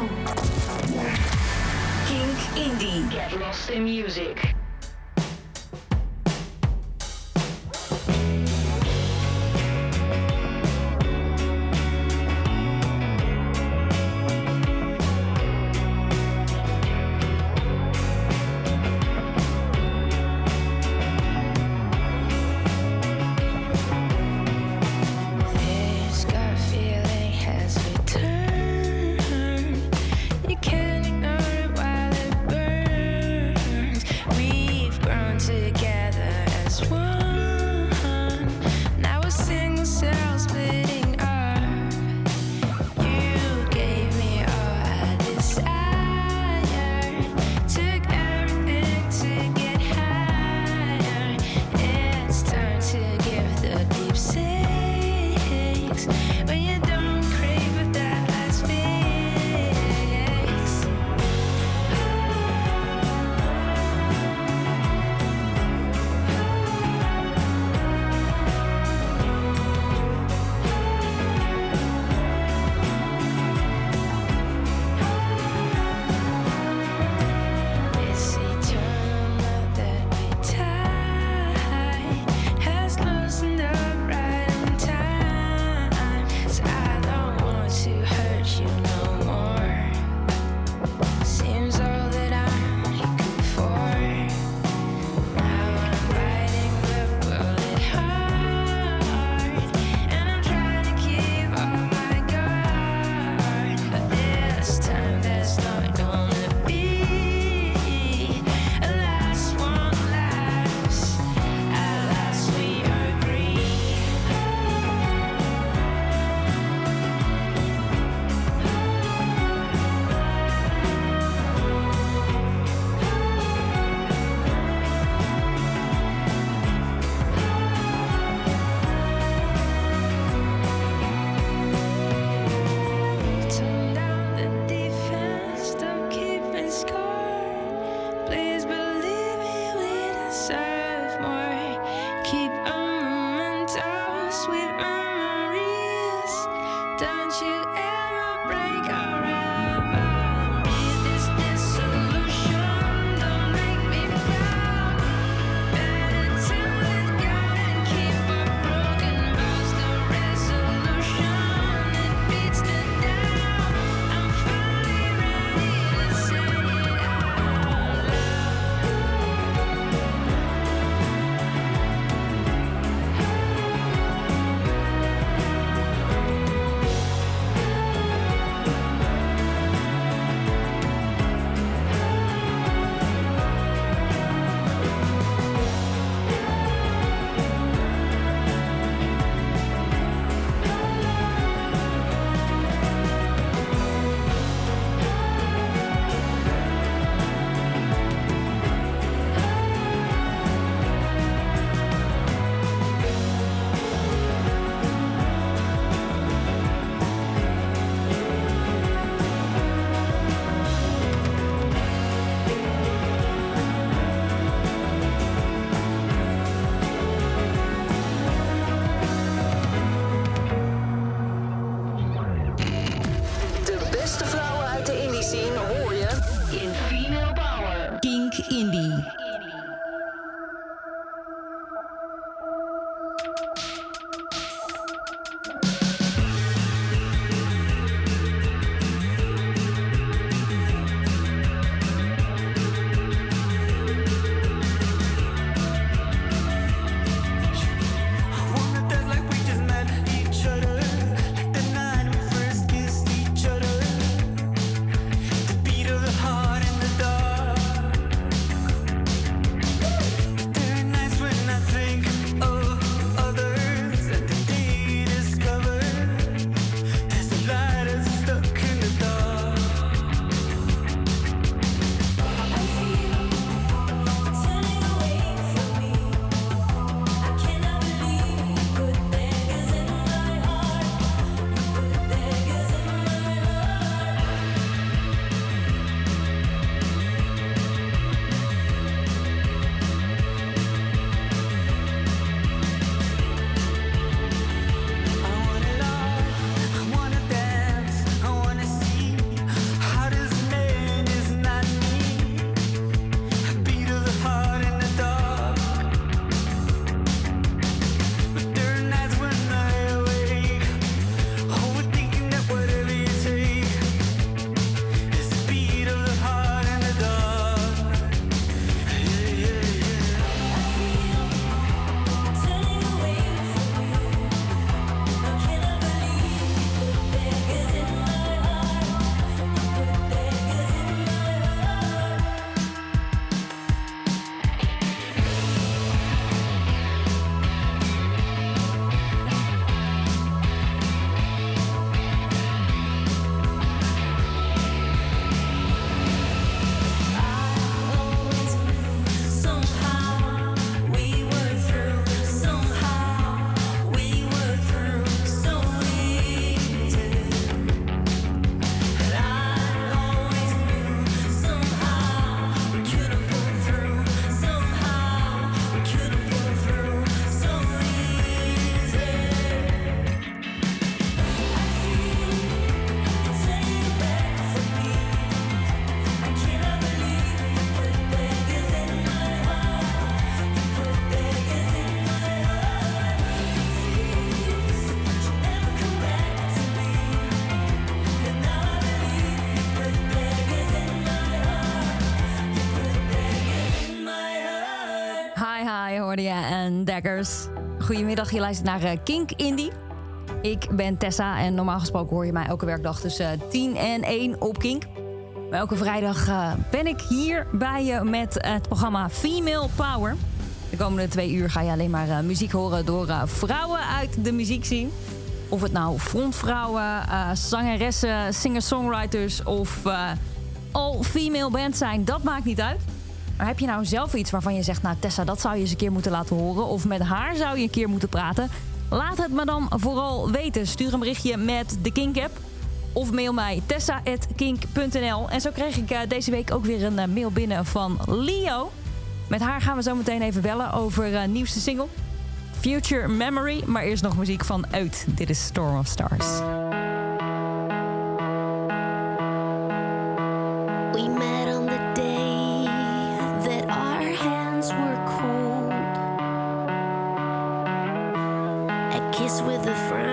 Kink, Indie. Get lost in music. Goedemiddag, je luistert naar uh, Kink Indie. Ik ben Tessa en normaal gesproken hoor je mij elke werkdag tussen 10 eh, en 1 op Kink. Elke vrijdag uh, ben ik hier bij je met het programma Female Power. De komende twee uur ga je alleen maar muziek horen door vrouwen uit de muziek zien. Of het nou frontvrouwen, zangeressen, singer-songwriters of all-female bands zijn, dat maakt niet uit. Maar heb je nou zelf iets waarvan je zegt... nou Tessa, dat zou je eens een keer moeten laten horen... of met haar zou je een keer moeten praten... laat het me dan vooral weten. Stuur een berichtje met de Kink-app... of mail mij tessa.kink.nl. En zo kreeg ik eh, deze week ook weer een eh, mail binnen van Leo. Met haar gaan we zo meteen even bellen over uh, nieuwste single... Future Memory. Maar eerst nog muziek van Uit. Dit is Storm of Stars. with a friend.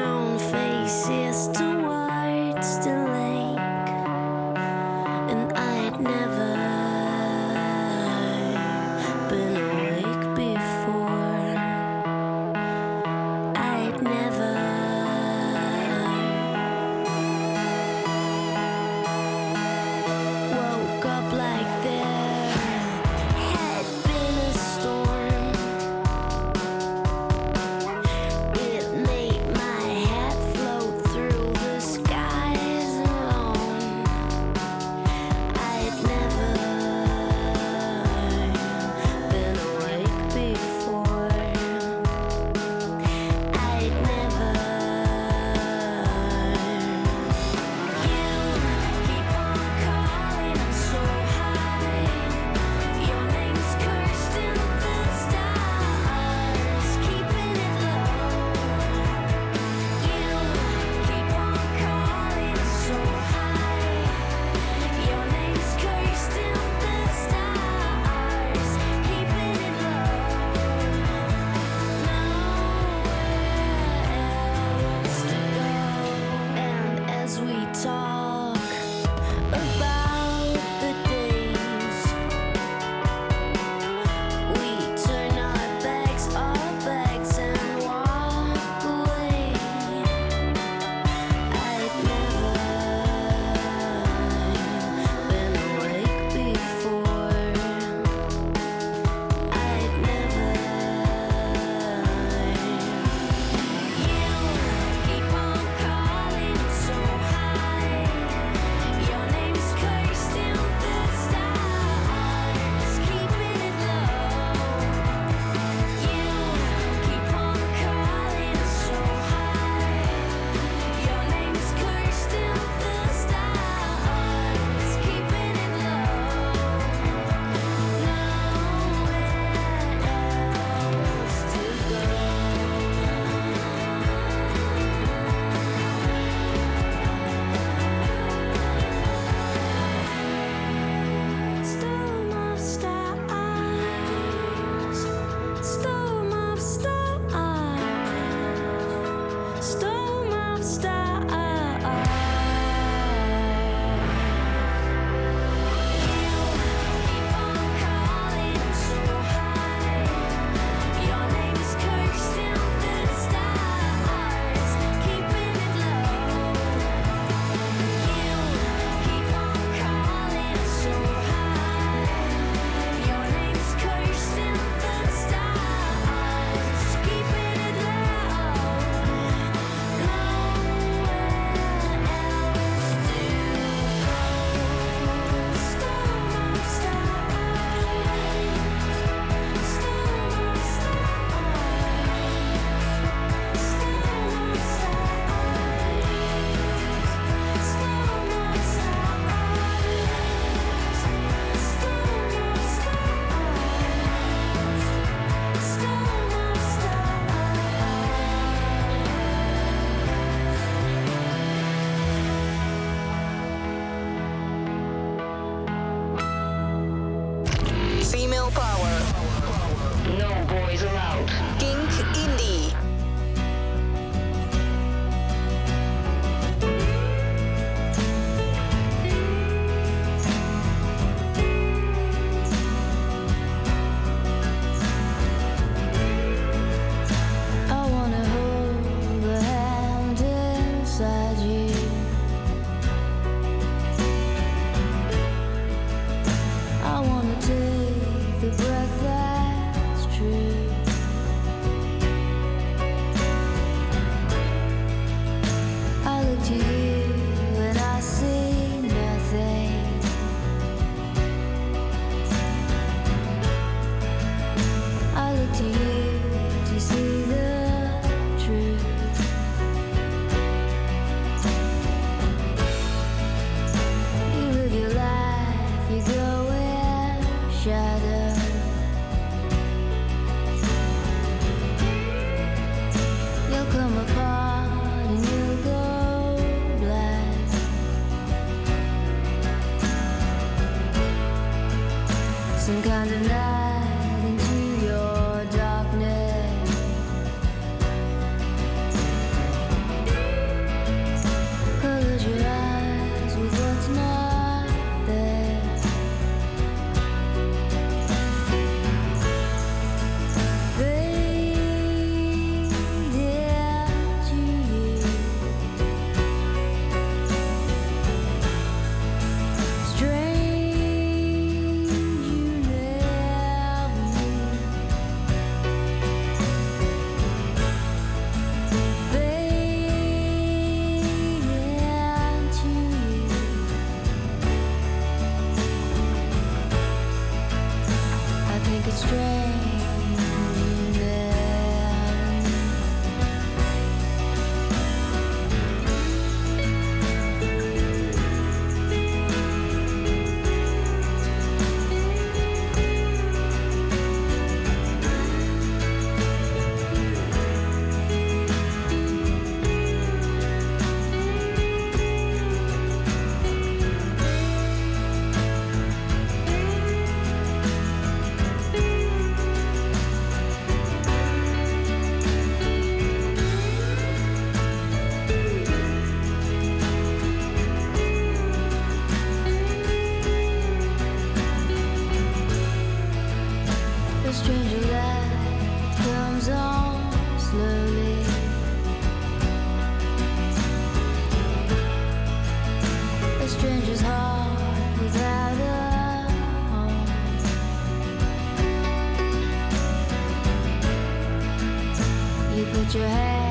your head.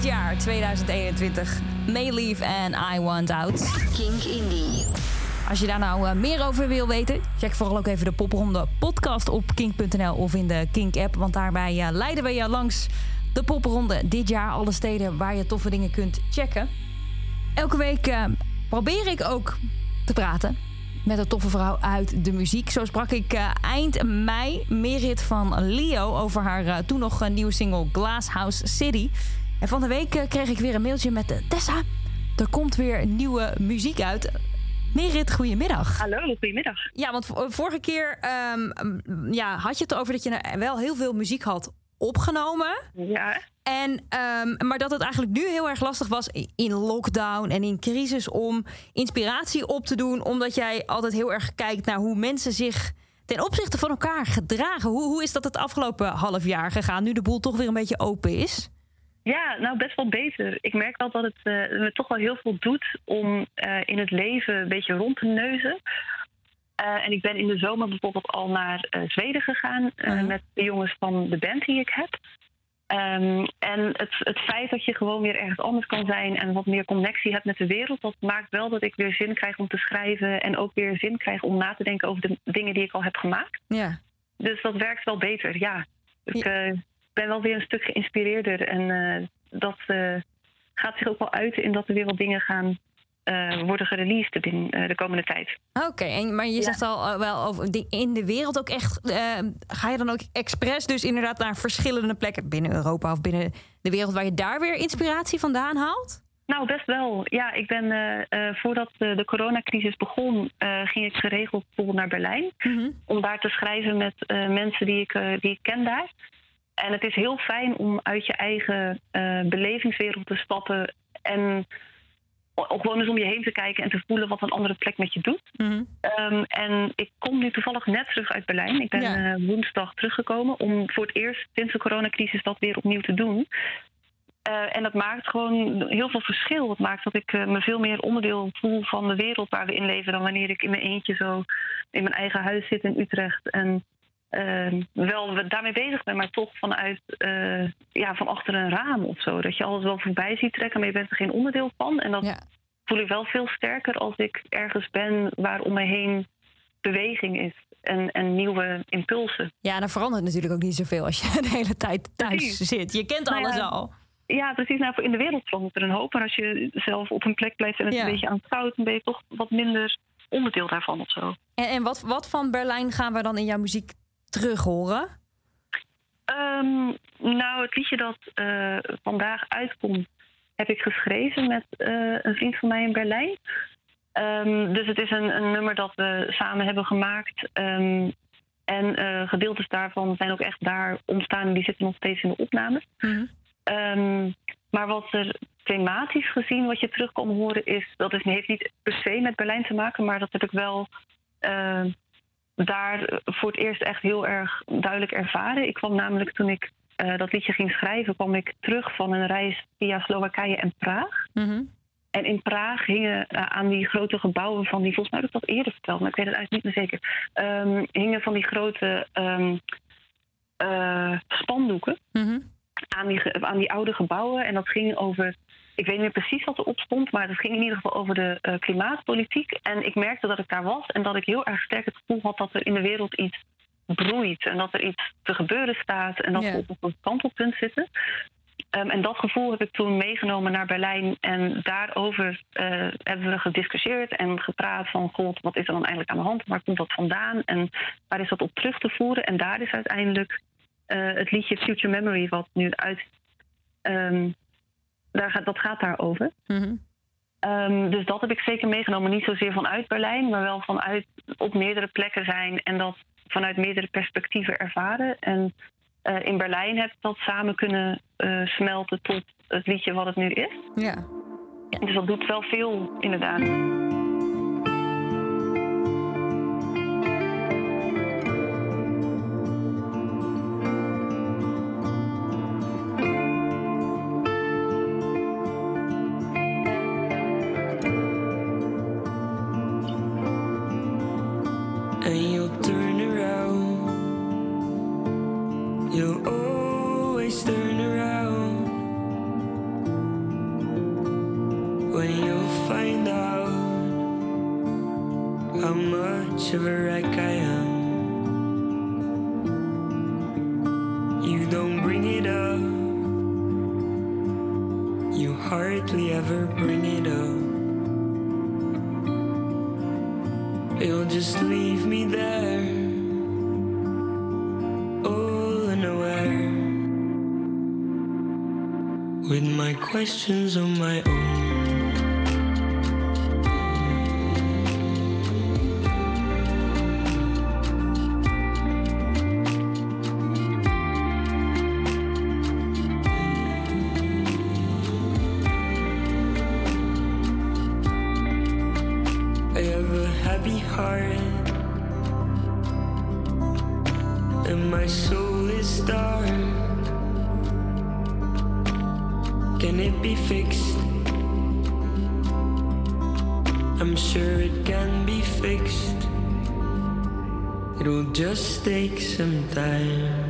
Dit jaar, 2021. Mayleaf en I Want Out. Kink Indie. Als je daar nou uh, meer over wil weten, check vooral ook even de popronde podcast op kink.nl of in de Kink-app. Want daarbij uh, leiden we je langs de popronde dit jaar. Alle steden waar je toffe dingen kunt checken. Elke week uh, probeer ik ook te praten met een toffe vrouw uit de muziek. Zo sprak ik uh, eind mei Merit van Leo over haar uh, toen nog nieuwe single Glasshouse City. En van de week uh, kreeg ik weer een mailtje met Tessa. Er komt weer nieuwe muziek uit. Merit, goedemiddag. Hallo, goedemiddag. Ja, want vorige keer um, ja, had je het over dat je wel heel veel muziek had opgenomen. Ja. En, um, maar dat het eigenlijk nu heel erg lastig was in lockdown en in crisis om inspiratie op te doen. Omdat jij altijd heel erg kijkt naar hoe mensen zich ten opzichte van elkaar gedragen. Hoe, hoe is dat het afgelopen half jaar gegaan, nu de boel toch weer een beetje open is? Ja, nou best wel beter. Ik merk wel dat het uh, me toch wel heel veel doet om uh, in het leven een beetje rond te neuzen. Uh, en ik ben in de zomer bijvoorbeeld al naar Zweden gegaan -huh. met de jongens van de band die ik heb. Um, en het, het feit dat je gewoon weer ergens anders kan zijn en wat meer connectie hebt met de wereld, dat maakt wel dat ik weer zin krijg om te schrijven en ook weer zin krijg om na te denken over de dingen die ik al heb gemaakt. Ja. Dus dat werkt wel beter, ja. Ik uh, ben wel weer een stuk geïnspireerder en uh, dat uh, gaat zich ook wel uiten in dat er weer wat dingen gaan uh, worden gereleased binnen de komende tijd. Oké, okay, maar je ja. zegt al wel over die, in de wereld ook echt. ga je dan ook expres dus inderdaad naar verschillende plekken binnen Europa of binnen de wereld waar je daar weer inspiratie vandaan haalt? Nou, best wel. Ja, ik ben voordat de coronacrisis begon, ging ik geregeld naar Berlijn. Mm -hmm. Om daar te schrijven met mensen die ik, die ik ken daar. En het is heel fijn om uit je eigen belevingswereld te stappen en ook gewoon eens om je heen te kijken en te voelen wat een andere plek met je doet. Mm -hmm. um, en ik kom nu toevallig net terug uit Berlijn. Ik ben ja. uh, woensdag teruggekomen om voor het eerst sinds de coronacrisis dat weer opnieuw te doen. Uh, en dat maakt gewoon heel veel verschil. Het maakt dat ik uh, me veel meer onderdeel voel van de wereld waar we in leven dan wanneer ik in mijn eentje zo in mijn eigen huis zit in Utrecht. En uh, wel daarmee bezig ben, maar toch vanuit uh, ja, van achter een raam of zo. Dat je alles wel voorbij ziet trekken, maar je bent er geen onderdeel van. En dat ja. voel ik wel veel sterker als ik ergens ben waar om me heen beweging is. En, en nieuwe impulsen. Ja, en dan verandert natuurlijk ook niet zoveel als je de hele tijd thuis precies. zit. Je kent alles nou ja, al. Ja, precies. Nou, in de wereld verandert er een hoop. Maar als je zelf op een plek blijft en het ja. een beetje aanschouwt, dan ben je toch wat minder onderdeel daarvan of zo. En, en wat, wat van Berlijn gaan we dan in jouw muziek terug horen? Um, nou, het liedje dat uh, vandaag uitkomt, heb ik geschreven met uh, een vriend van mij in Berlijn. Um, dus het is een, een, nummer dat we samen hebben gemaakt. Um, en uh, gedeeltes daarvan zijn ook echt daar ontstaan en die zitten nog steeds in de opnames. Mm -hmm. maar wat er thematisch gezien, wat je terug kan horen, is dat is, heeft niet per se met Berlijn te maken, maar dat heb ik wel daar voor het eerst echt heel erg duidelijk ervaren. Ik kwam namelijk toen ik uh, dat liedje ging schrijven, kwam ik terug van een reis via Slowakije en Praag. Mm -hmm. En in Praag hingen uh, aan die grote gebouwen van die, volgens mij heb ik dat eerder verteld, maar ik weet het eigenlijk niet meer zeker. Um, hingen van die grote um, uh, spandoeken mm -hmm. aan, die, aan die oude gebouwen. En dat ging over ik weet niet meer precies wat erop stond, maar het ging in ieder geval over de uh, klimaatpolitiek. En ik merkte dat ik daar was en dat ik heel erg sterk het gevoel had dat er in de wereld iets broeit en dat er iets te gebeuren staat en dat yeah. we op een kantelpunt zitten. Um, en dat gevoel heb ik toen meegenomen naar Berlijn. En daarover uh, hebben we gediscussieerd en gepraat van... God, wat is er dan eigenlijk aan de hand? Waar komt dat vandaan? En waar is dat op terug te voeren? En daar is uiteindelijk uh, het liedje Future Memory... wat nu uit um, daar gaat, dat gaat daarover. Mm -hmm. um, dus dat heb ik zeker meegenomen. Niet zozeer vanuit Berlijn, maar wel vanuit op meerdere plekken zijn en dat vanuit meerdere perspectieven ervaren. En uh, in Berlijn heb ik dat samen kunnen uh, smelten tot het liedje wat het nu is. Ja. Dus dat doet wel veel, inderdaad. Heavy heart, and my soul is dark. Can it be fixed? I'm sure it can be fixed. It'll just take some time.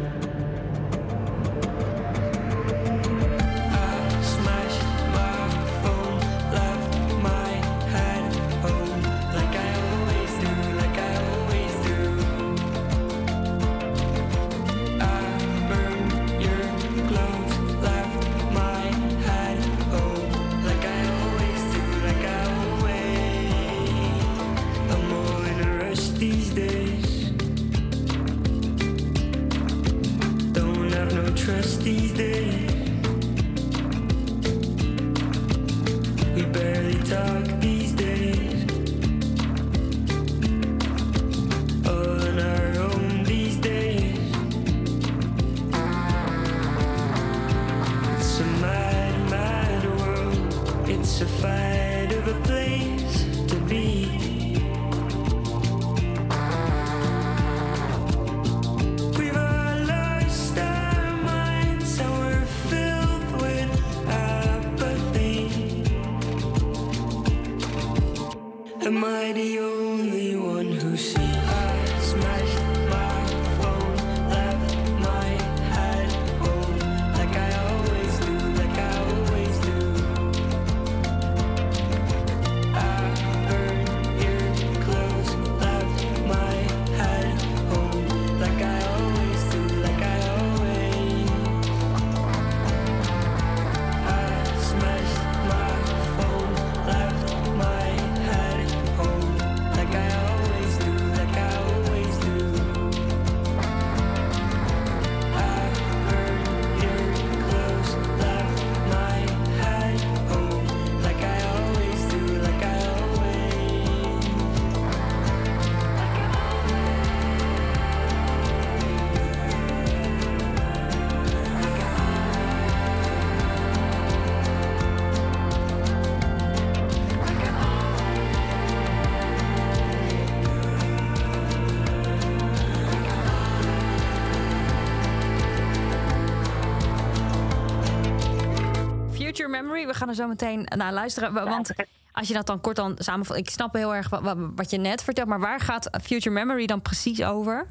Er zo meteen naar luisteren. wa- Want als je dat dan kort dan samenvat... Ik snap heel erg wat, wat, wat je net vertelt... maar waar gaat Future Memory dan precies over?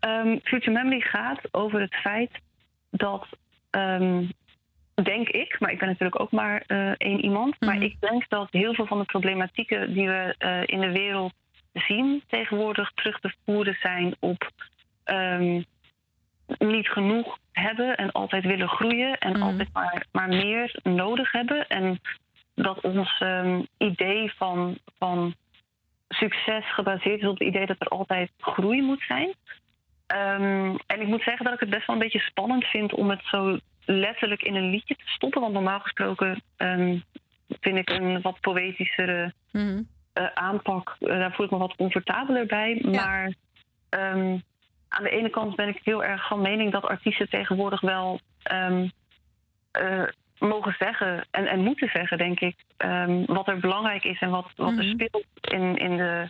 Ehm, Future Memory gaat over het feit dat, ehm, denk ik, maar ik ben natuurlijk ook maar eh, één iemand, maar Mhm. ik denk dat heel veel van de problematieken die we eh, in de wereld zien tegenwoordig terug te voeren zijn op ehm, niet genoeg hebben en altijd willen groeien en Mhm. altijd maar, maar meer nodig hebben. En dat ons ehm, idee van, van succes gebaseerd is op het idee dat er altijd groei moet zijn. Ehm, en ik moet zeggen dat ik het best wel een beetje spannend vind om het zo letterlijk in een liedje te stoppen. Want normaal gesproken ehm, vind ik een wat poëtischere Mhm. eh, aanpak. eh, daar voel ik me wat comfortabeler bij. Maar aan de ene kant ben ik heel erg van mening dat artiesten tegenwoordig wel ehm, eh, mogen zeggen en, en moeten zeggen, denk ik, ehm, wat er belangrijk is en wat, wat er Mhm. speelt in, in, de,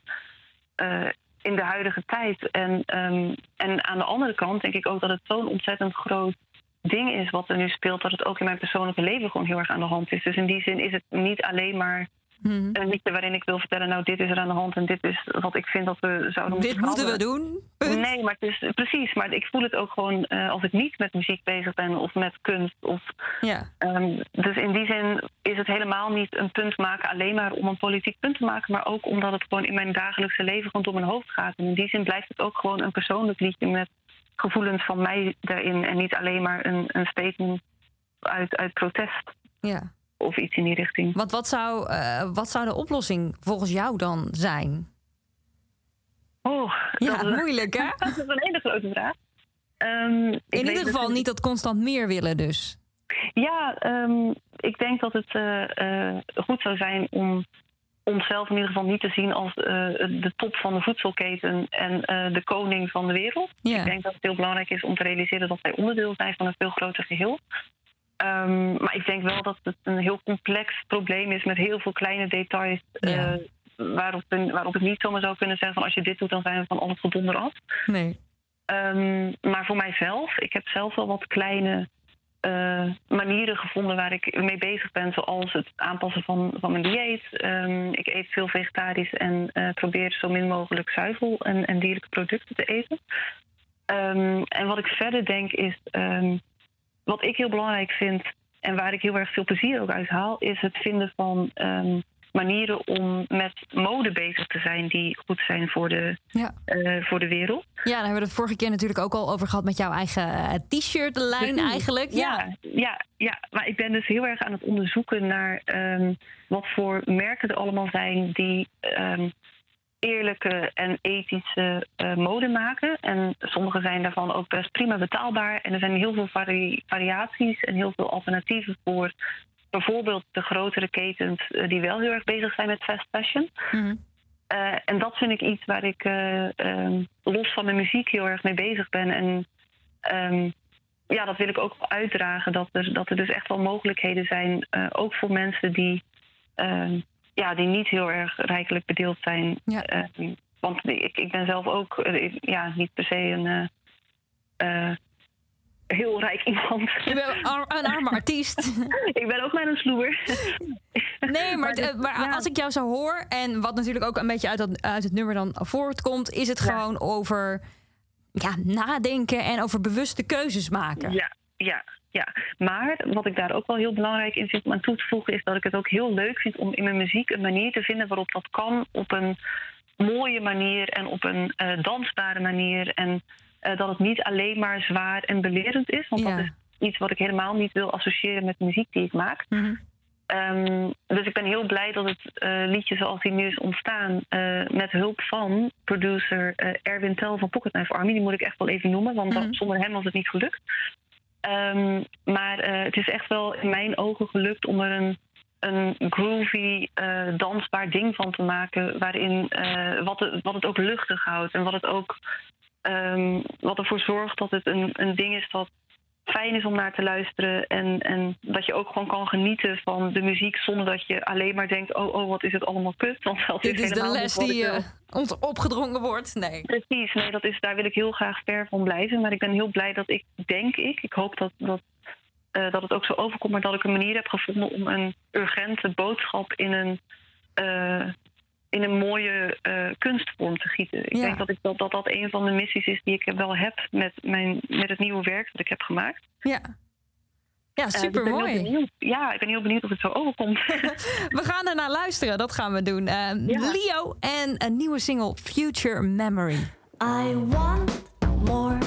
eh, in de huidige tijd. En, ehm, en aan de andere kant denk ik ook dat het zo'n ontzettend groot ding is wat er nu speelt, dat het ook in mijn persoonlijke leven gewoon heel erg aan de hand is. Dus in die zin is het niet alleen maar Mhm. een liedje waarin ik wil vertellen, nou, dit is er aan de hand en dit is wat ik vind dat we zouden Dit moeten moeten we doen. Punt. Nee, maar het is precies. Maar ik voel het ook gewoon eh, als ik niet met muziek bezig ben of met kunst. Of, Ja. ehm, dus in die zin is is het helemaal niet een punt maken alleen maar om een politiek punt te maken, maar ook omdat het gewoon in mijn dagelijkse leven gewoon door mijn hoofd gaat. En in die zin blijft het ook gewoon een persoonlijk liedje met gevoelens van mij daarin en niet alleen maar een, een statement uit, uit protest Ja. Of iets in die richting. Want wat zou, eh, wat zou de oplossing volgens jou dan zijn? Oh, Ja, dat is, moeilijk hè? dat is een hele grote vraag. Ehm, In ieder geval dus- niet dat constant meer willen dus. Ja, ehm, ik denk dat het eh, eh, goed zou zijn om onszelf in ieder geval niet te zien als de top van de voedselketen en de koning van de wereld. Ja. Ik denk dat het heel belangrijk is om te realiseren dat wij onderdeel zijn van een veel groter geheel. Ehm, maar ik denk wel dat het een heel complex probleem is met heel veel kleine details. eh, waarop, een- waarop ik niet zomaar zou kunnen zeggen van als je dit doet, dan zijn we van al het gedonder af. Nee. Ehm, maar voor mijzelf, ik heb zelf wel wat kleine eh, manieren gevonden waar ik mee bezig ben, zoals het aanpassen van, van mijn dieet. Ehm, ik eet veel vegetarisch en eh, probeer zo min mogelijk zuivel en, en dierlijke producten te eten. En wat ik verder denk is, wat ik heel belangrijk vind en waar ik heel erg veel plezier ook uit haal, is het vinden van ehm, manieren om met mode bezig te zijn die goed zijn voor de, Ja. eh, voor de wereld. ja, daar hebben we het vorige keer natuurlijk ook al over gehad met jouw eigen eh, t-shirt-lijn eigenlijk. Ja, ja, ja, maar ik ben dus heel erg aan het onderzoeken naar ehm, wat voor merken er allemaal zijn die ehm, eerlijke en ethische eh, mode maken. En sommige zijn daarvan ook best prima betaalbaar. En er zijn heel veel vari- variaties en heel veel alternatieven voor bijvoorbeeld de grotere ketens eh, die wel heel erg bezig zijn met fast fashion. Mhm. Eh, en dat vind ik iets waar ik eh, ehm, los van mijn muziek heel erg mee bezig ben. En ehm, ja, dat wil ik ook uitdragen. Dat er, dat er dus echt wel mogelijkheden zijn, ook voor mensen die, ehm, ja, die niet heel erg rijkelijk bedeeld zijn. Ja. Ehm, want ik, ik ben zelf ook eh, ja, niet per se een eh, eh, heel rijk iemand. Je bent ar- een arme artiest. ik ben ook maar een sloer. Nee, maar, Maar het- maar ja. als ik jou zo hoor, en wat natuurlijk ook een beetje uit, dat, uit het nummer dan voortkomt, is het Ja. gewoon over ja, nadenken en over bewuste keuzes maken. Ja, ja, ja. Maar wat ik daar ook wel heel belangrijk in vind om aan toe te voegen, is dat ik het ook heel leuk vind om in mijn muziek een manier te vinden waarop dat kan op een mooie manier en op een eh, dansbare manier. En eh, dat het niet alleen maar zwaar en belerend is. Want Ja. dat is iets wat ik helemaal niet wil associëren met de muziek die ik maak. Mhm. Ehm, dus ik ben heel blij dat het eh, liedje zoals die nu is ontstaan... met hulp van producer Erwin Tel van Pocket Knife Army... die moet ik echt wel even noemen, want dat- Mhm. zonder hem was het niet gelukt. Ehm, maar eh, het is echt wel in mijn ogen gelukt om er een, een groovy, eh, dansbaar ding van te maken... waarin eh, wat, het, wat het ook luchtig houdt en wat het ook... ehm, wat ervoor zorgt dat het een, een ding is dat fijn is om naar te luisteren. En, en dat je ook gewoon kan genieten van de muziek zonder dat je alleen maar denkt: oh, oh wat is het allemaal kut. Want dat Dit is de les die ons opgedrongen wordt. Nee. Precies, nee, dat is, daar wil ik heel graag ver van blijven. Maar ik ben heel blij dat ik, denk ik, ik hoop dat, dat, eh, dat het ook zo overkomt, maar dat ik een manier heb gevonden om een urgente boodschap in een, eh, in een mooie eh, kunstvorm te gieten. Ik Ja. denk dat, ik, dat, dat dat een van de missies is die ik wel heb met, mijn, met het nieuwe werk dat ik heb gemaakt. Ja. Ja, Eh, dus super mooi. Ja, ik ben heel benieuwd of het zo overkomt. We gaan er naar luisteren, dat gaan we doen. Eh, Leo en een nieuwe single Future Memory. I want more.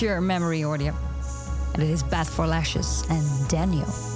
Your Memory hoorde je. En dit is Bad for Lashes en Daniel.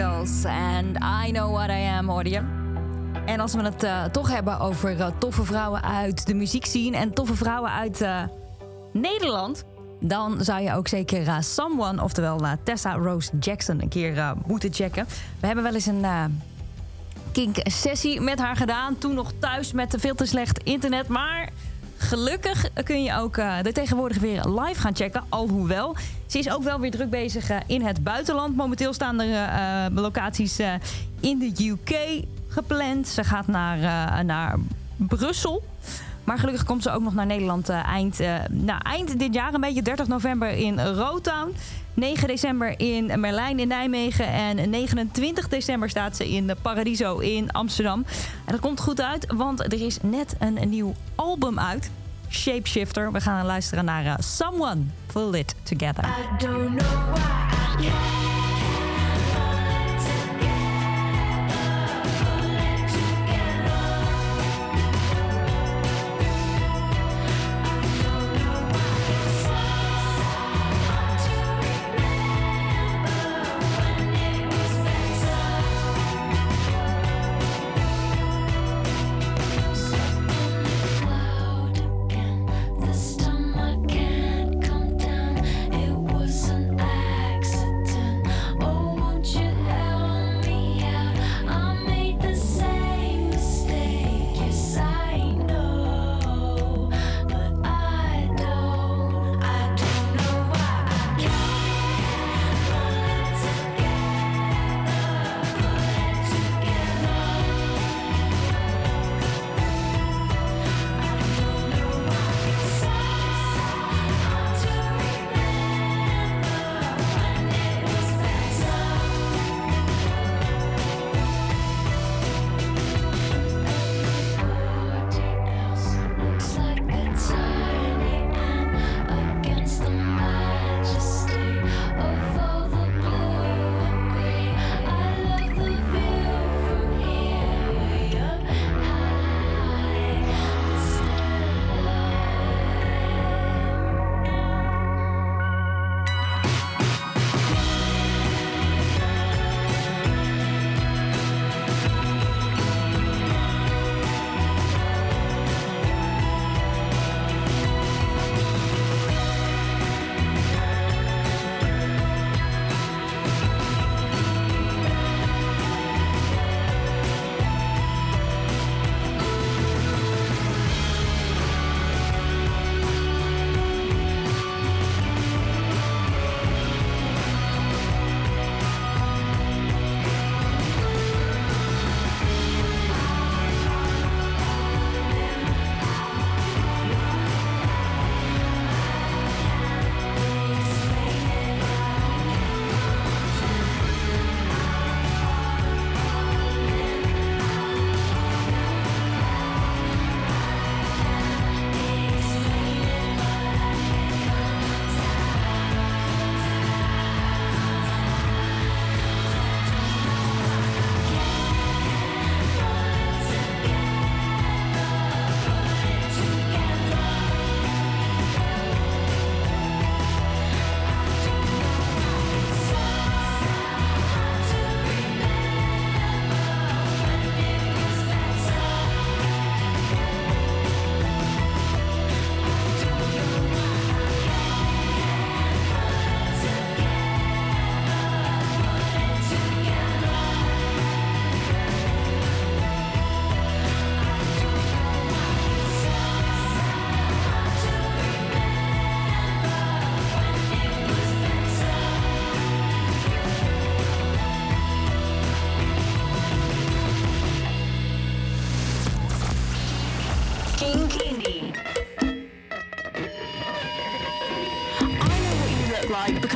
En and I Know What I Am, hoorde je. En als we het eh, toch hebben over eh, toffe vrouwen uit de muziek zien en toffe vrouwen uit eh, Nederland, dan zou je ook zeker Someone, oftewel Tessa Rose Jackson, een keer moeten checken. We hebben wel eens een kink-sessie met haar gedaan. Toen nog thuis met veel te slecht internet. Maar gelukkig kun je ook eh, de er tegenwoordig weer live gaan checken. Alhoewel, ze is ook wel weer druk bezig eh, in het buitenland. Momenteel staan er eh, locaties in de UK gepland. Ze gaat naar, naar Brussel. Maar gelukkig komt ze ook nog naar Nederland eind, nou, eind dit jaar, een beetje 30 november in Rotown. 9 december in Merlijn in Nijmegen. En 29 december staat ze in Paradiso in Amsterdam. En dat komt goed uit, want er is net een nieuw album uit. Shapeshifter. We gaan luisteren naar uh, Someone Pull It Together. I don't know why I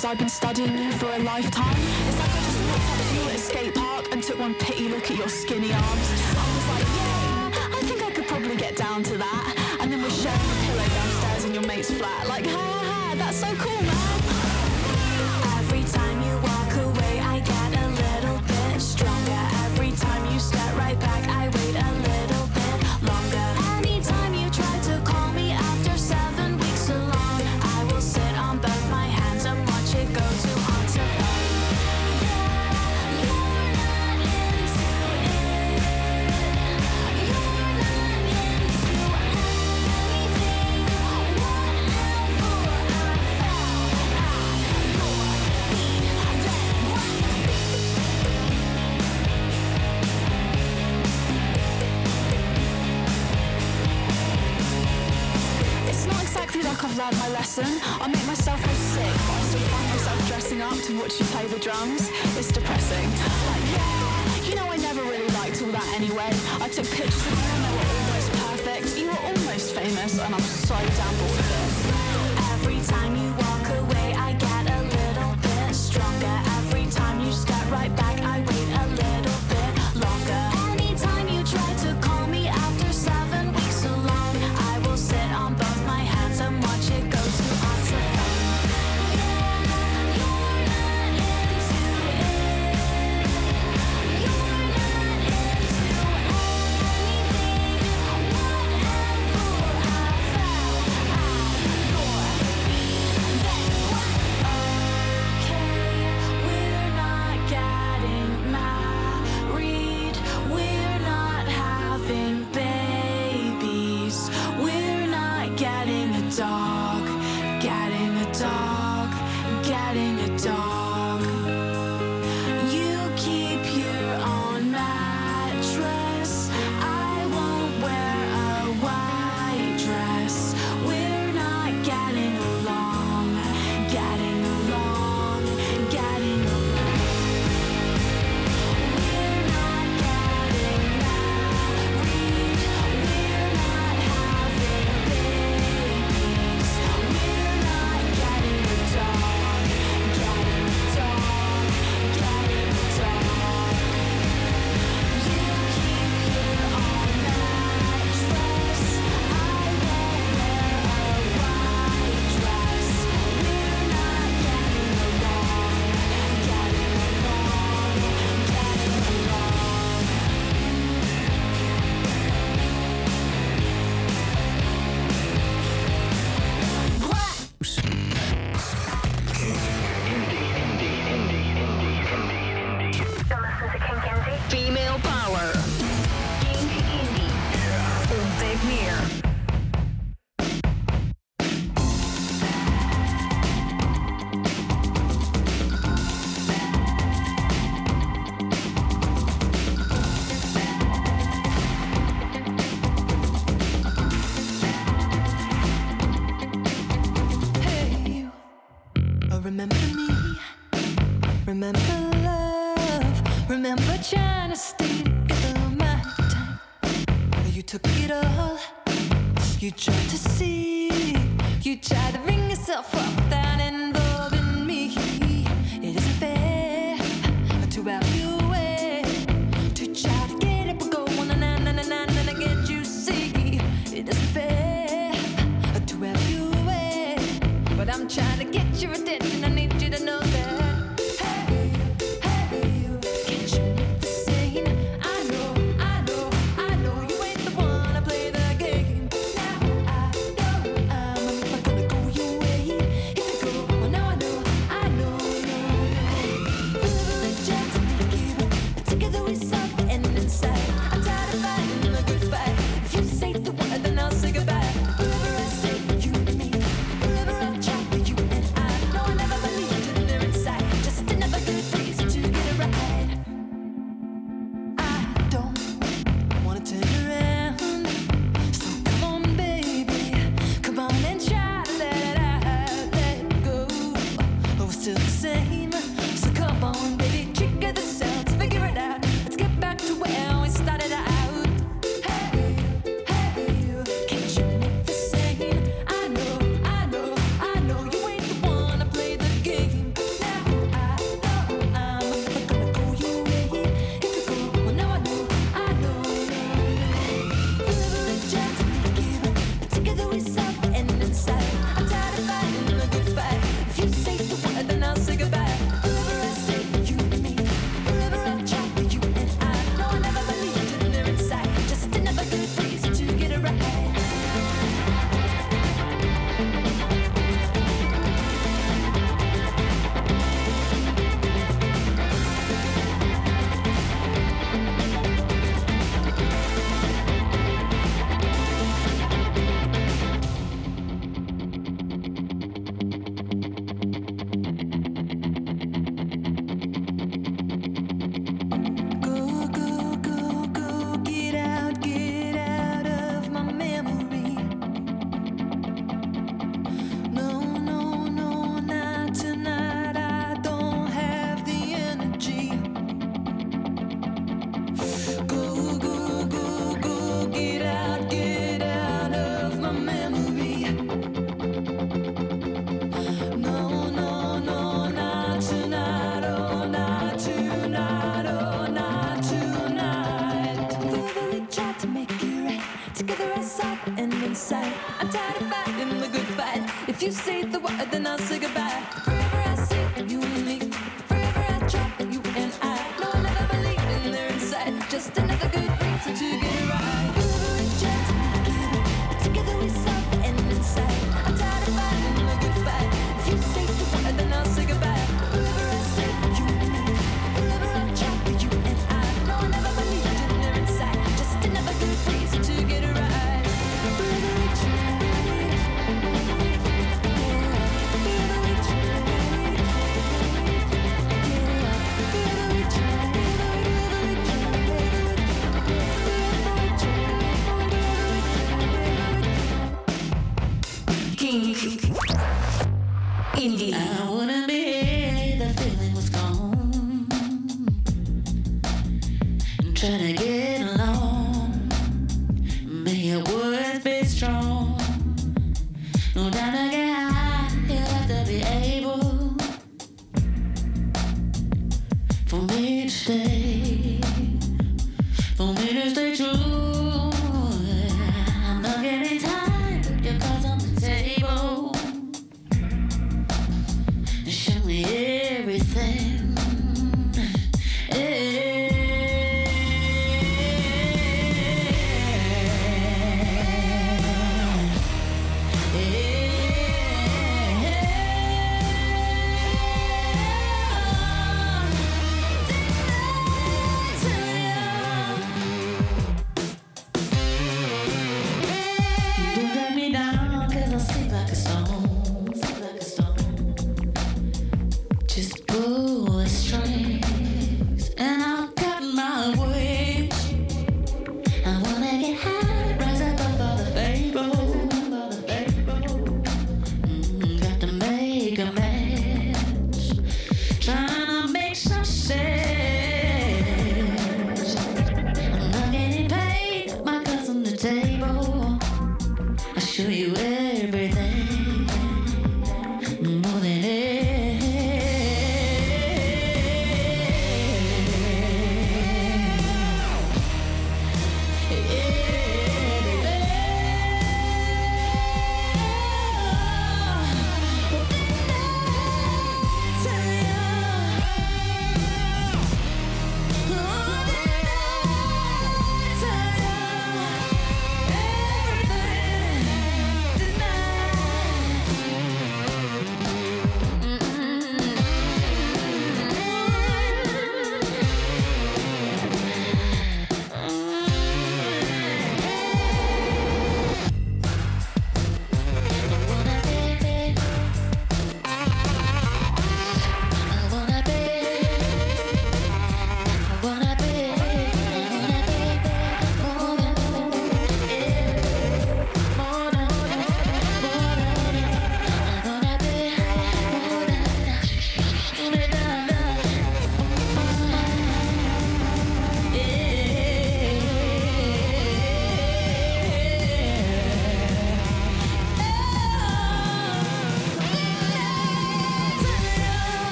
cause I've been studying you for a lifetime. It's like I just walked up to you at skate park and took one pity look at your skinny arms. I was like, yeah, I think I could probably get down to that. And then we're sharing a pillow downstairs in your mate's flat, like, hey. watch you play the drums. It's depressing. chance.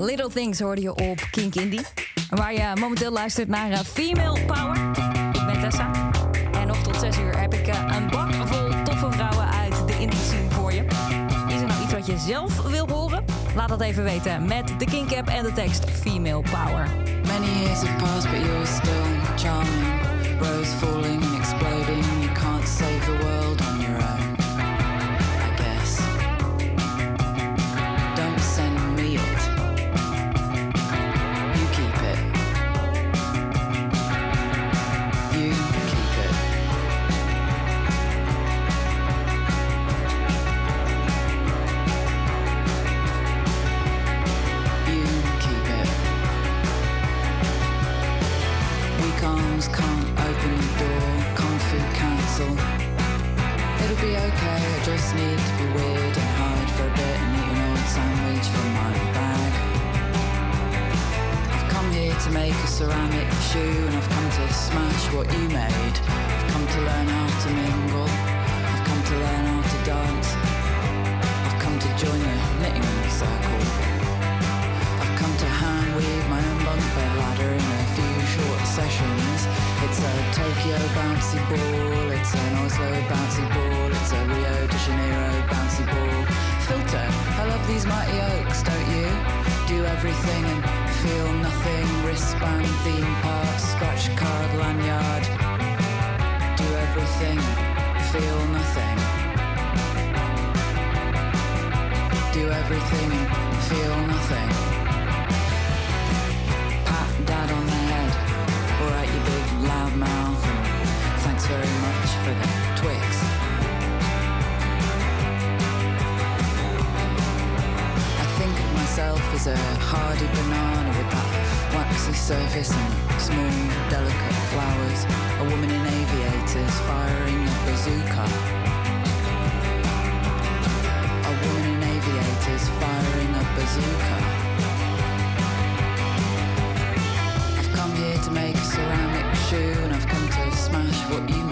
Little Things hoorde je op Kink Indie. Waar je momenteel luistert naar eh, Female Power Ik ben Tessa. En nog tot 6 uur heb ik eh, een bak vol toffe vrouwen uit de indie zien voor je. Is er nou iets wat je zelf wil horen? Laat dat even weten met de King Cap en de tekst Female Power. Many years have passed, but you're still charming. Rose falling and exploding. You can't save the world everything, feel nothing. Pat dad on the head, alright you big loud mouth. Thanks very much for the twigs. I think of myself as a hardy banana with that waxy surface and small delicate flowers. A woman in aviators firing a bazooka. I've come here to make a ceramic shoe, and I've come to smash what you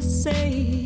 say.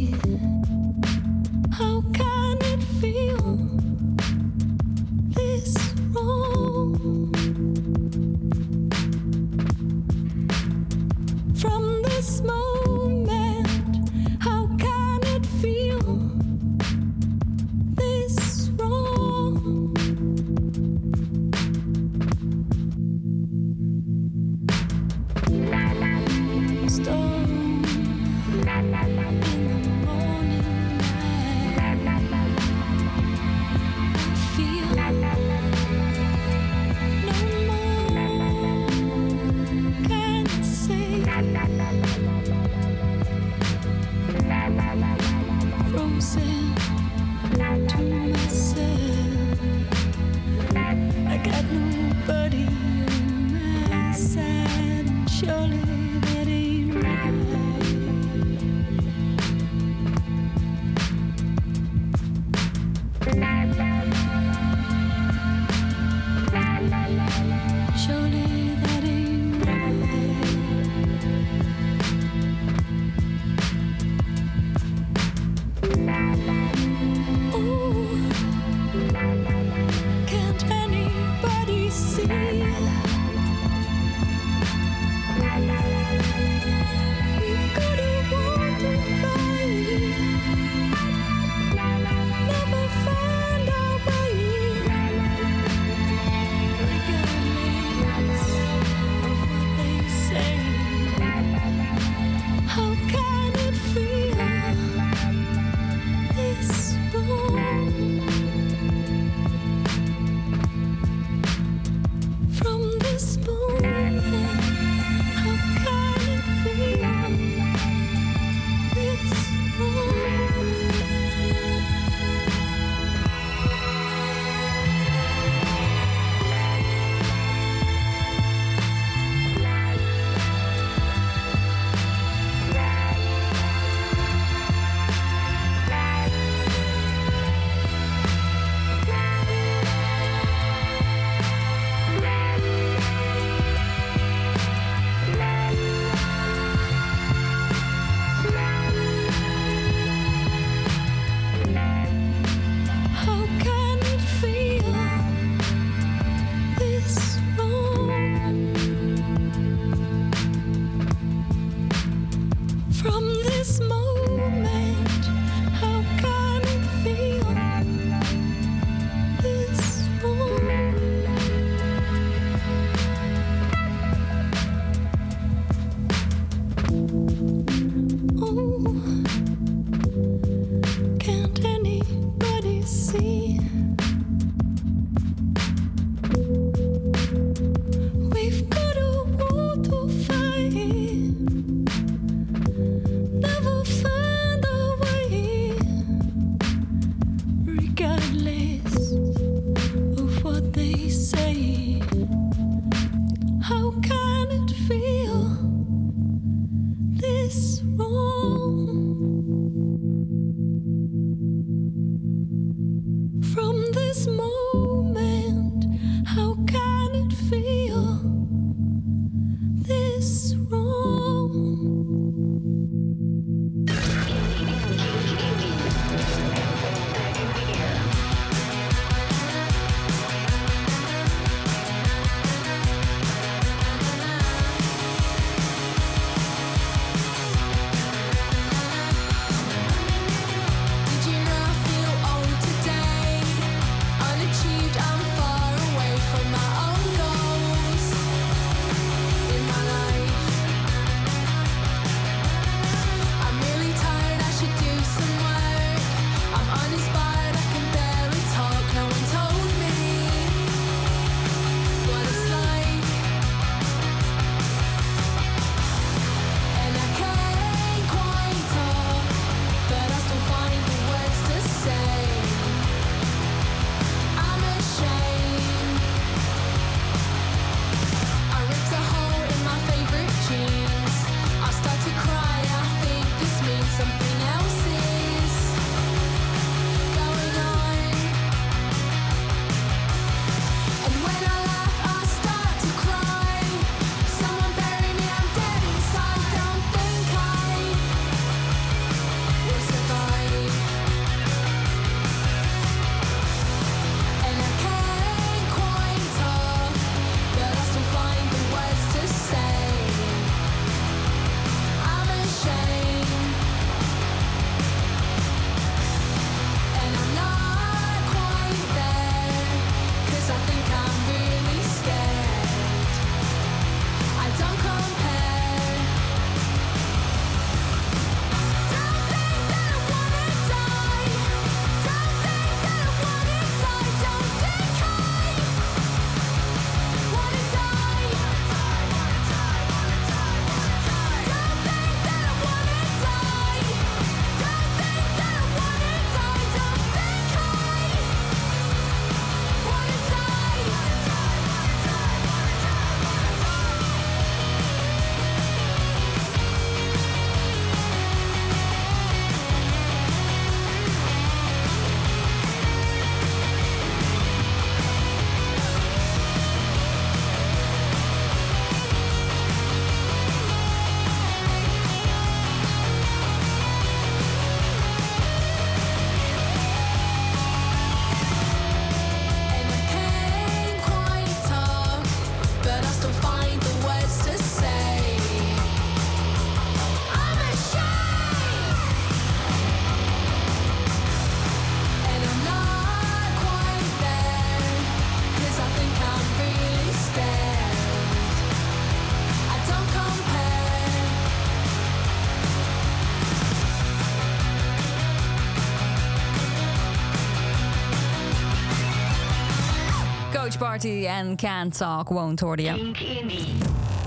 Roach Party en Can't Talk Won't hoorde je.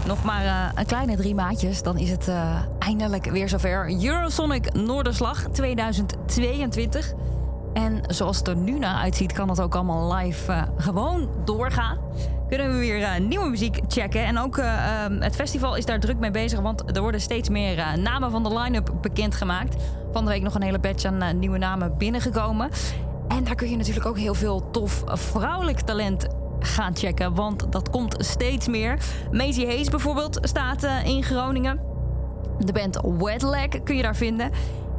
Nog maar eh, een kleine drie maandjes, dan is het eh, eindelijk weer zover. Eurosonic Noorderslag 2022. En zoals het er nu naar uitziet, kan het ook allemaal live eh, gewoon doorgaan. Kunnen we weer nieuwe muziek checken. En ook eh, ehm, het festival is daar druk mee bezig, want er worden steeds meer namen van de line-up bekendgemaakt. Van de week nog een hele batch aan nieuwe namen binnengekomen. En daar kun je natuurlijk ook heel veel tof vrouwelijk talent gaan checken, want dat komt steeds meer. Maisie Hayes bijvoorbeeld staat eh, in Groningen. De band Wetlag kun je daar vinden.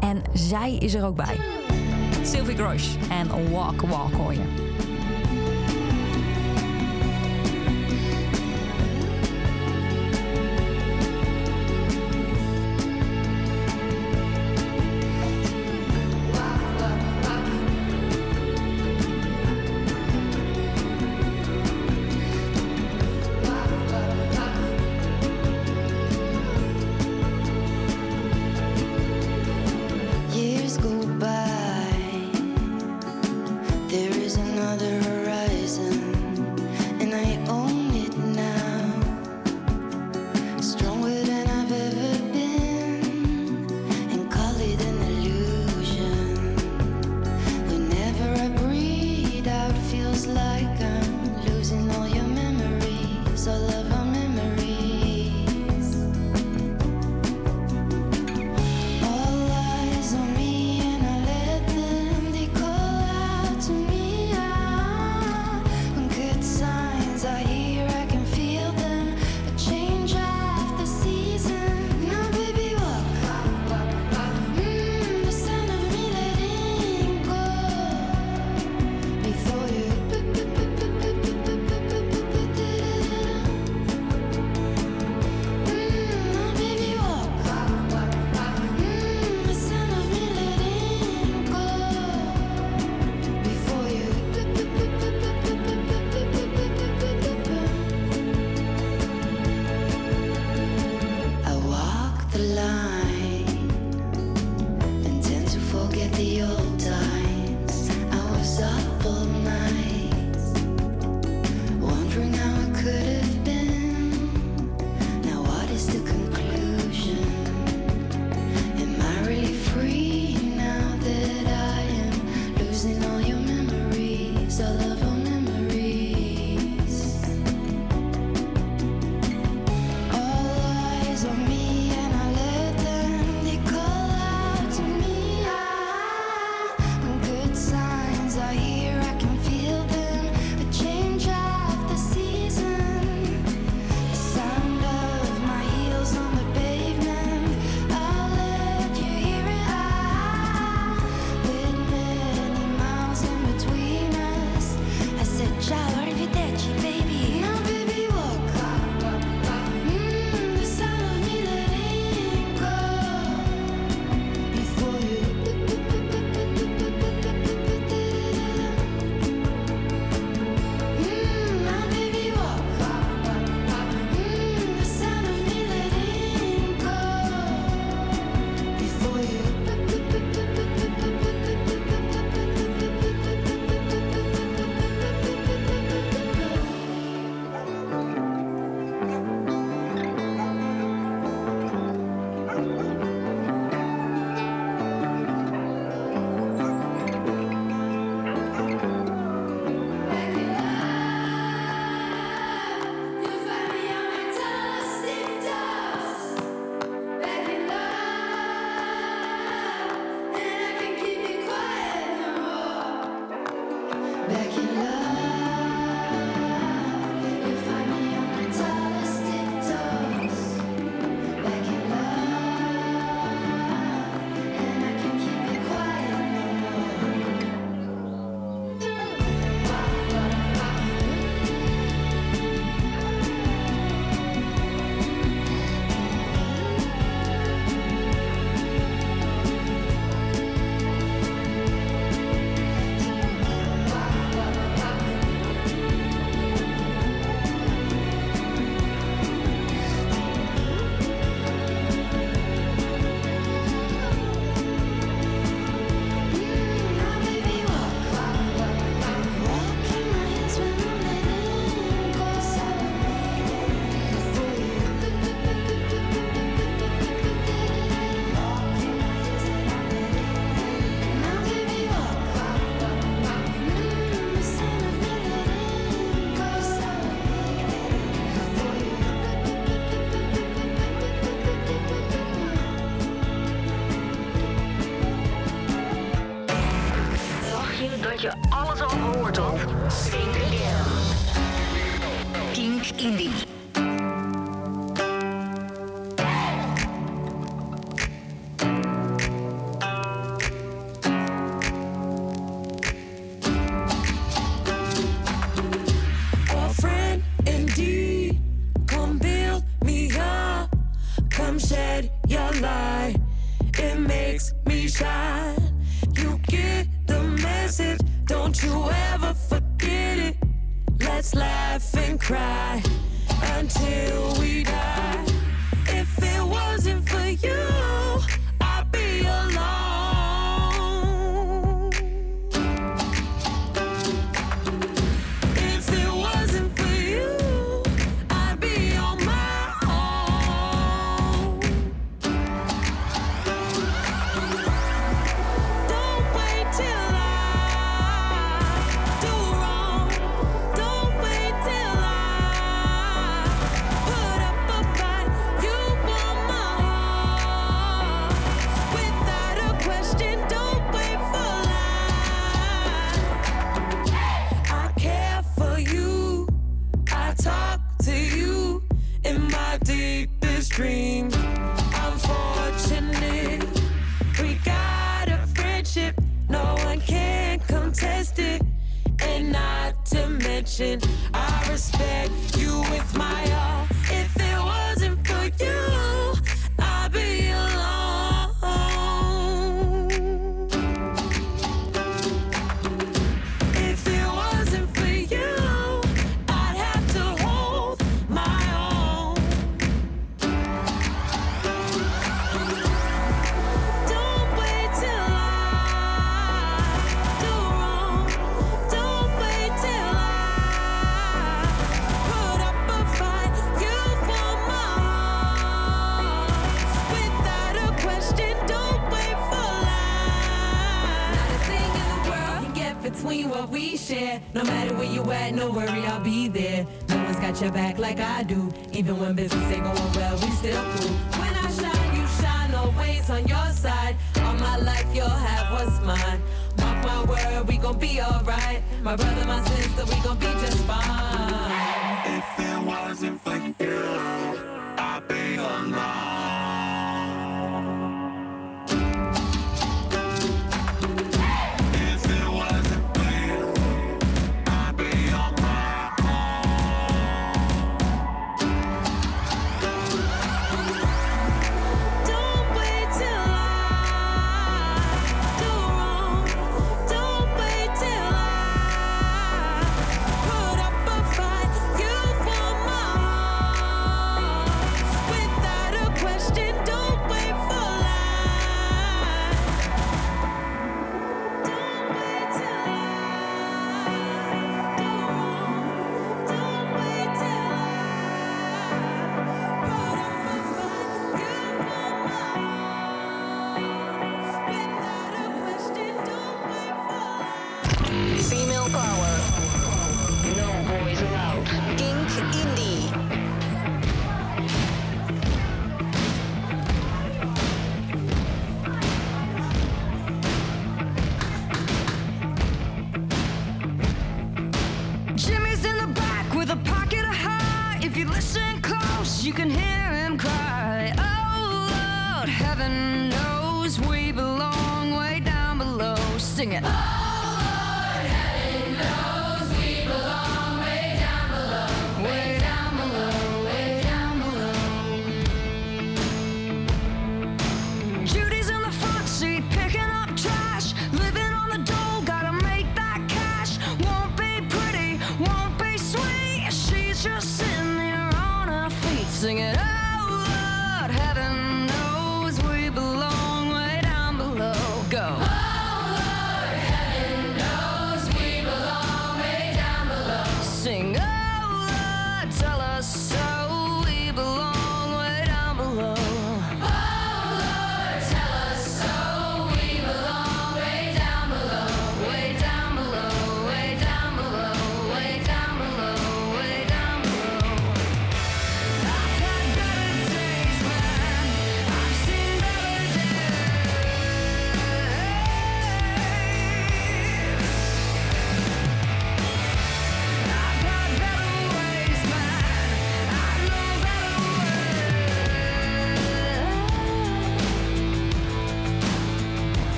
En zij is er ook bij. Sylvie Grosh en Walk Walk hoor.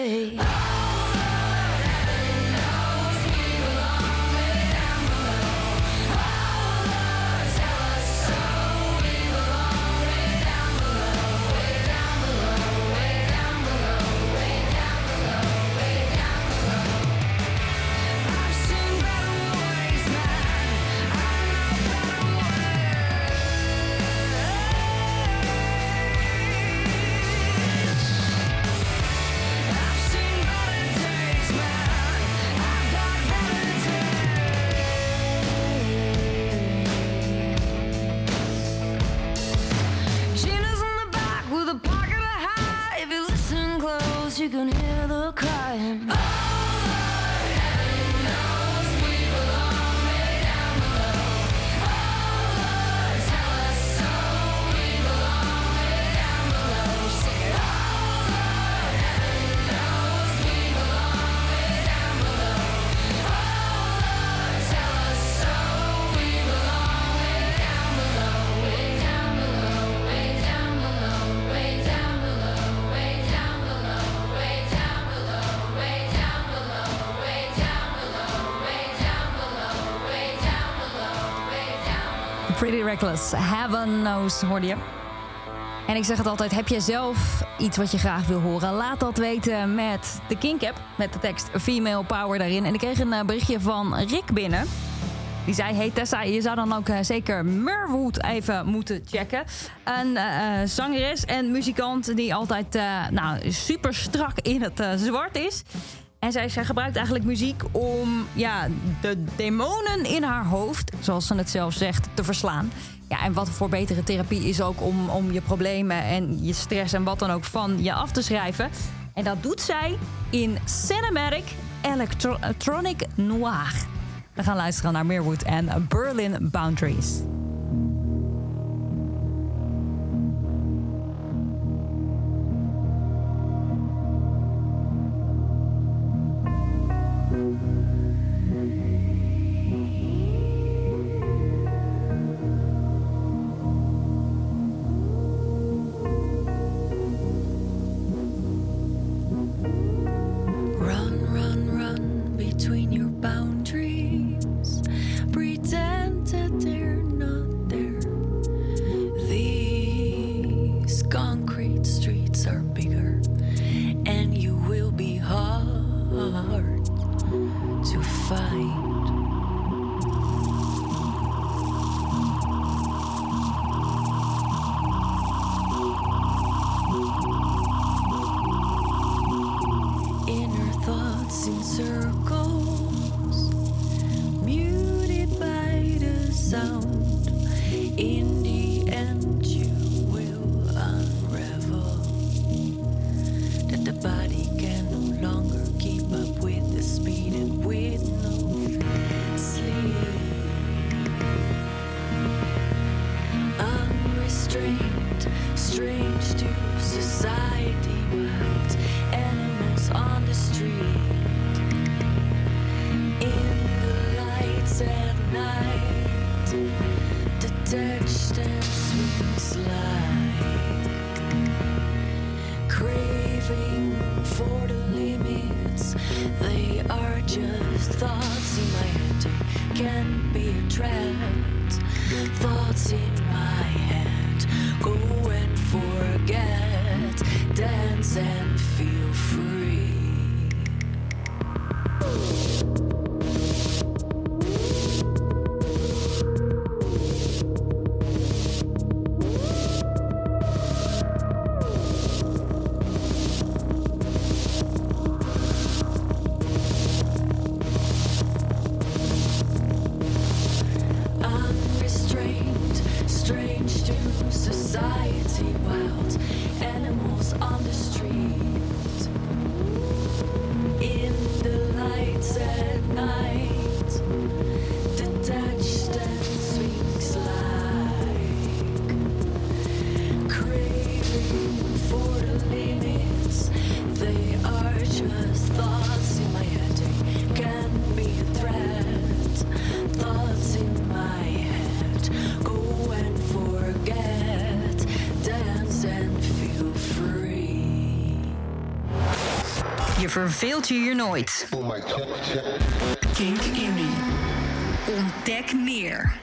away. Reckless. Heaven knows, hoorde je. En ik zeg het altijd, heb je zelf iets wat je graag wil horen? Laat dat weten met de Kink app, met de tekst Female Power daarin. En ik kreeg een eh, berichtje van Rick binnen. Die zei, hey Tessa, je zou dan ook eh, zeker Merwood even moeten checken. Een eh, zangeres en muzikant die altijd nou, super strak in het zwart is. En zij, zij gebruikt eigenlijk muziek om ja, de demonen in haar hoofd, zoals ze het zelf zegt, te verslaan. Ja, en wat voor betere therapie is ook om, om je problemen en je stress en wat dan ook van je af te schrijven. En dat doet zij in Cinematic Electro- Electronic Noir. We gaan luisteren naar Meerwood en Berlin Boundaries. To society, wild animals on the street. In the lights at night, detached and swings like craving for the limits. They are just thoughts in my head. They can be trapped. Thoughts in verveelt je hier nooit. Kink Indie. Ontdek meer.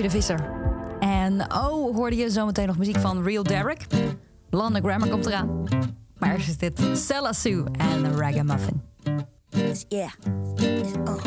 De Visser. En oh, hoorde je zometeen nog muziek van Real Derek? Lana Grammar komt eraan. Maar is dit Sue en Ragamuffin. Dus, yeah. Dus, oh.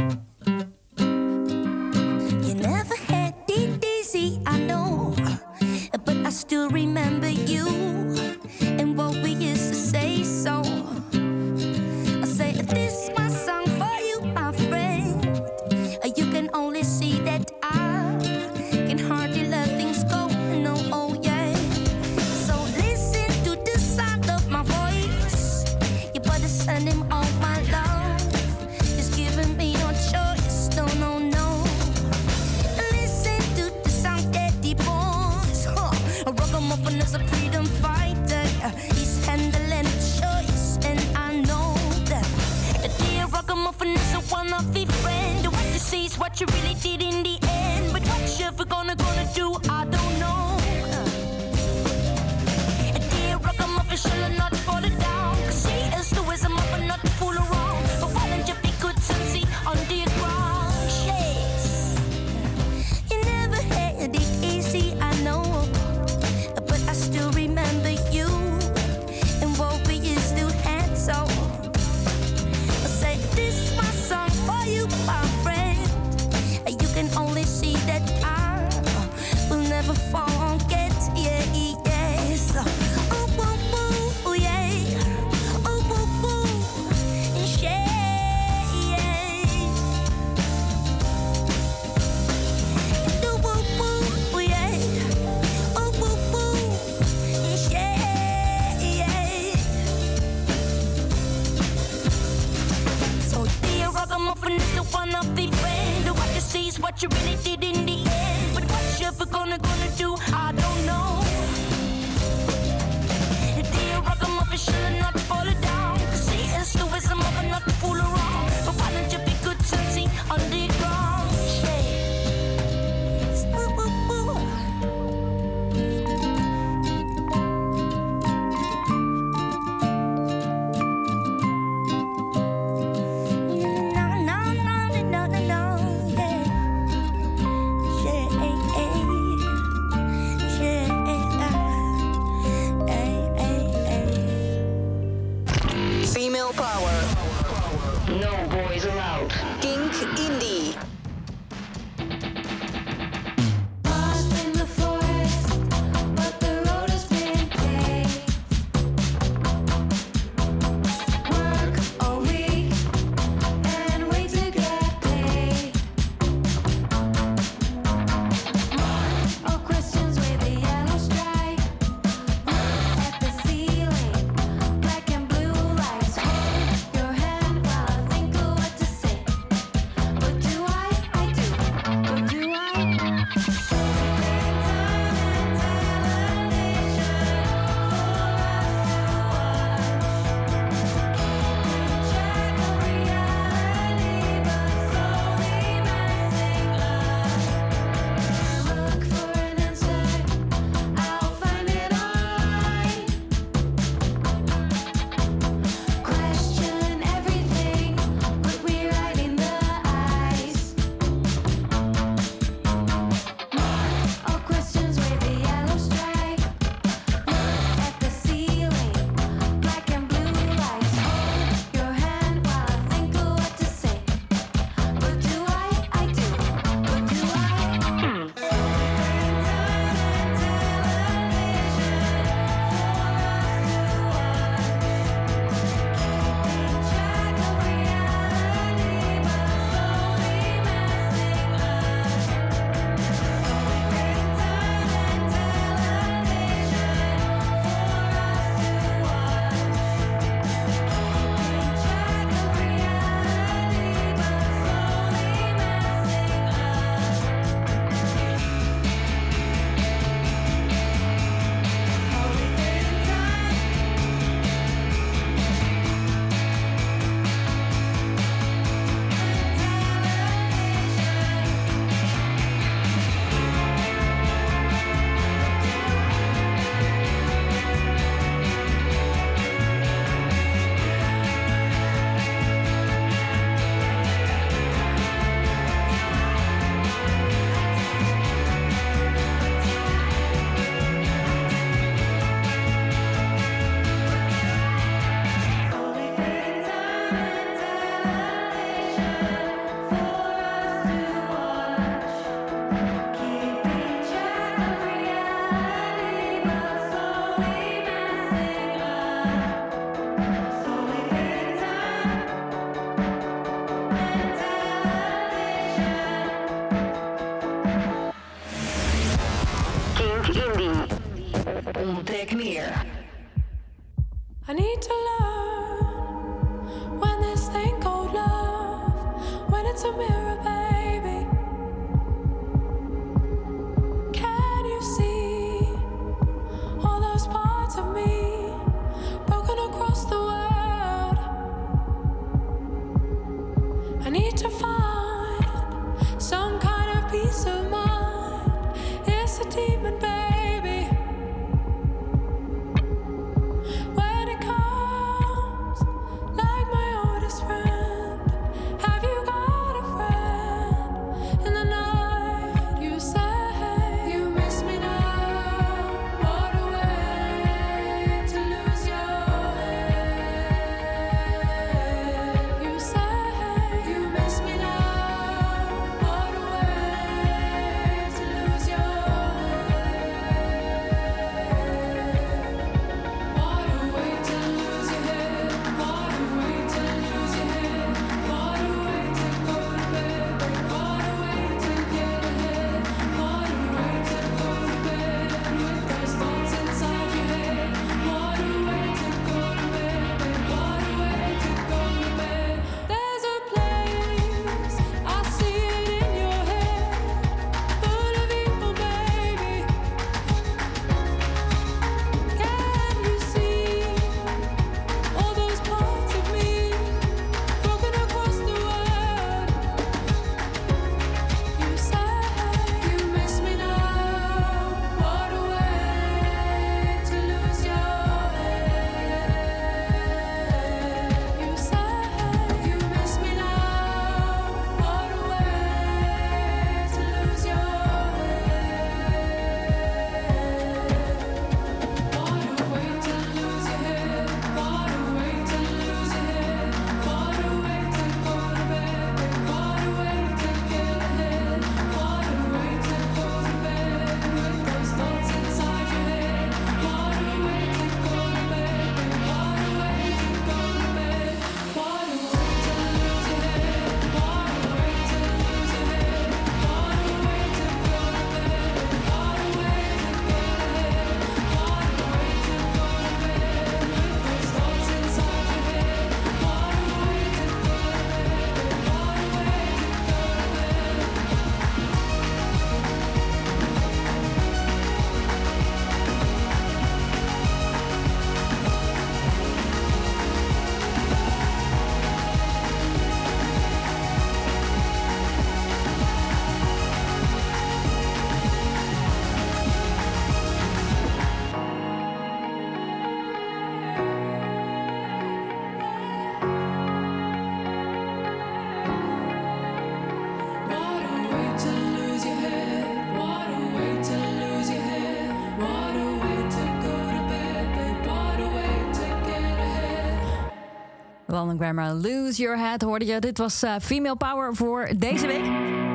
Grammar, Lose Your Head hoorde je. Dit was uh, Female Power voor deze week.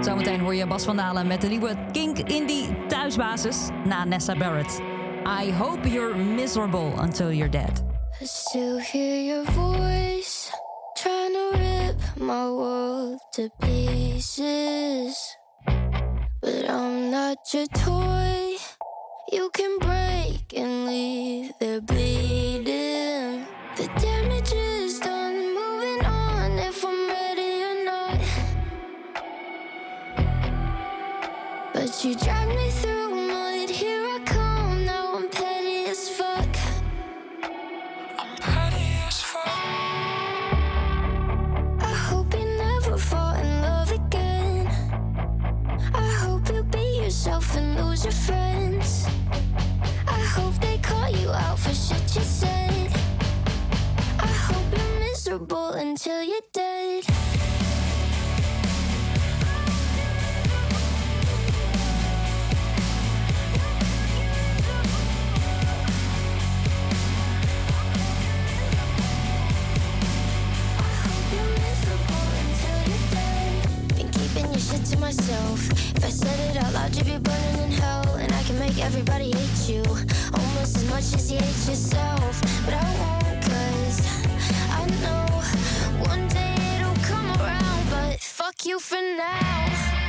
Zometeen hoor je Bas van Dalen met de nieuwe Kink Indie thuisbasis na Nessa Barrett. I hope you're miserable until you're dead. I still hear your voice Trying to rip my world to pieces But I'm not your toy You can break and leave the bleeding you drive me through mud, here I come, now I'm petty as fuck. I'm petty as fuck. I hope you never fall in love again. I hope you be yourself and lose your friends. I hope they call you out for shit you said. I hope you're miserable until you're dead. to myself. If I said it out loud, you'd be burning in hell And I can make everybody hate you Almost as much as you hate yourself. But I won't cause I know One day it'll come around But fuck you for now.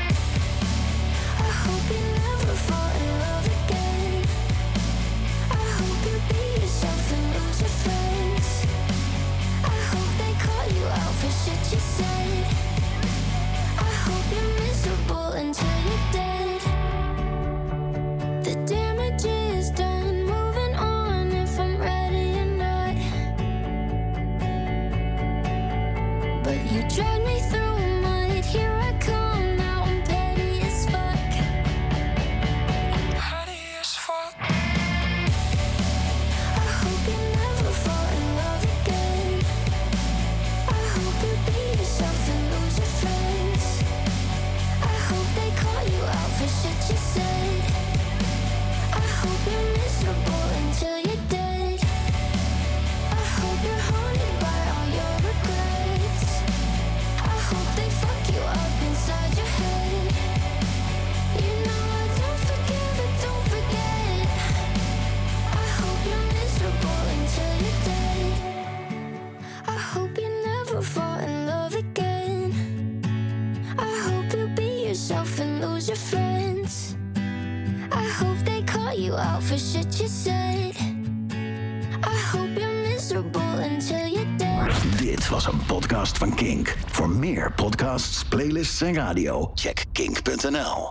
your friends. I hope they call you out for shit you said. I hope you're miserable until you're dead. Dit was een podcast van Kink. Voor meer podcasts, playlists en radio, check kink.nl.